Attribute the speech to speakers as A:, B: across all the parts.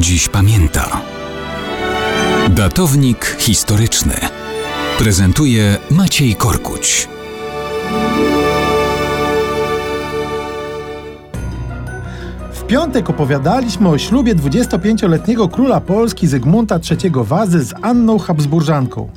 A: dziś pamięta. Datownik historyczny prezentuje Maciej Korkuć.
B: W piątek opowiadaliśmy o ślubie 25-letniego króla Polski Zygmunta III Wazy z Anną Habsburżanką.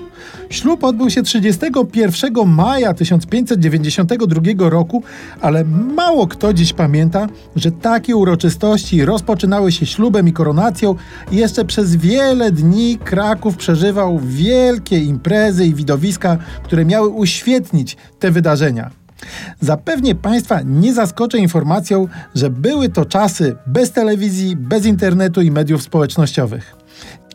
B: Ślub odbył się 31 maja 1592 roku, ale mało kto dziś pamięta, że takie uroczystości rozpoczynały się ślubem i koronacją i jeszcze przez wiele dni Kraków przeżywał wielkie imprezy i widowiska, które miały uświetnić te wydarzenia. Zapewnie Państwa nie zaskoczę informacją, że były to czasy bez telewizji, bez internetu i mediów społecznościowych.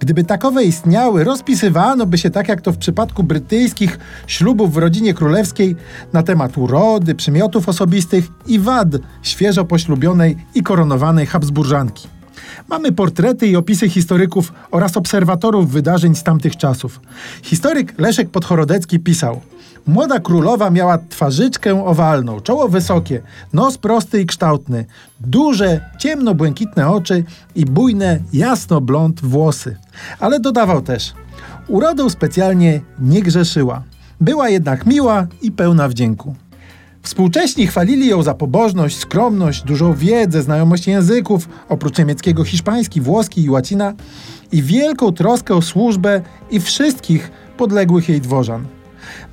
B: Gdyby takowe istniały, rozpisywano by się tak jak to w przypadku brytyjskich ślubów w rodzinie królewskiej na temat urody, przymiotów osobistych i wad świeżo poślubionej i koronowanej Habsburżanki. Mamy portrety i opisy historyków oraz obserwatorów wydarzeń z tamtych czasów. Historyk Leszek Podchorodecki pisał: Młoda królowa miała twarzyczkę owalną, czoło wysokie, nos prosty i kształtny, duże, ciemno-błękitne oczy i bujne, jasno-blond włosy. Ale dodawał też: Urodą specjalnie nie grzeszyła. Była jednak miła i pełna wdzięku. Współcześni chwalili ją za pobożność, skromność, dużą wiedzę, znajomość języków, oprócz niemieckiego hiszpański, włoski i łacina, i wielką troskę o służbę i wszystkich podległych jej dworzan.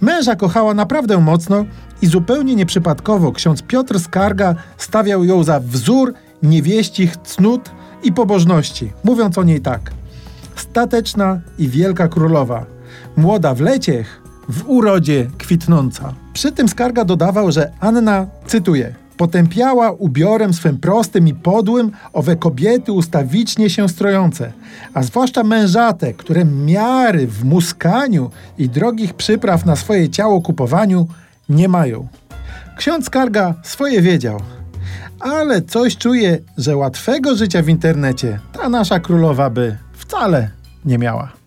B: Męża kochała naprawdę mocno i zupełnie nieprzypadkowo ksiądz Piotr Skarga stawiał ją za wzór niewieścich cnót i pobożności, mówiąc o niej tak. Stateczna i wielka królowa, młoda w leciech, w urodzie kwitnąca. Przy tym Skarga dodawał, że Anna, cytuję, potępiała ubiorem swym prostym i podłym owe kobiety ustawicznie się strojące, a zwłaszcza mężate, które miary w muskaniu i drogich przypraw na swoje ciało kupowaniu nie mają. Ksiądz Skarga swoje wiedział, ale coś czuje, że łatwego życia w internecie ta nasza królowa by wcale nie miała.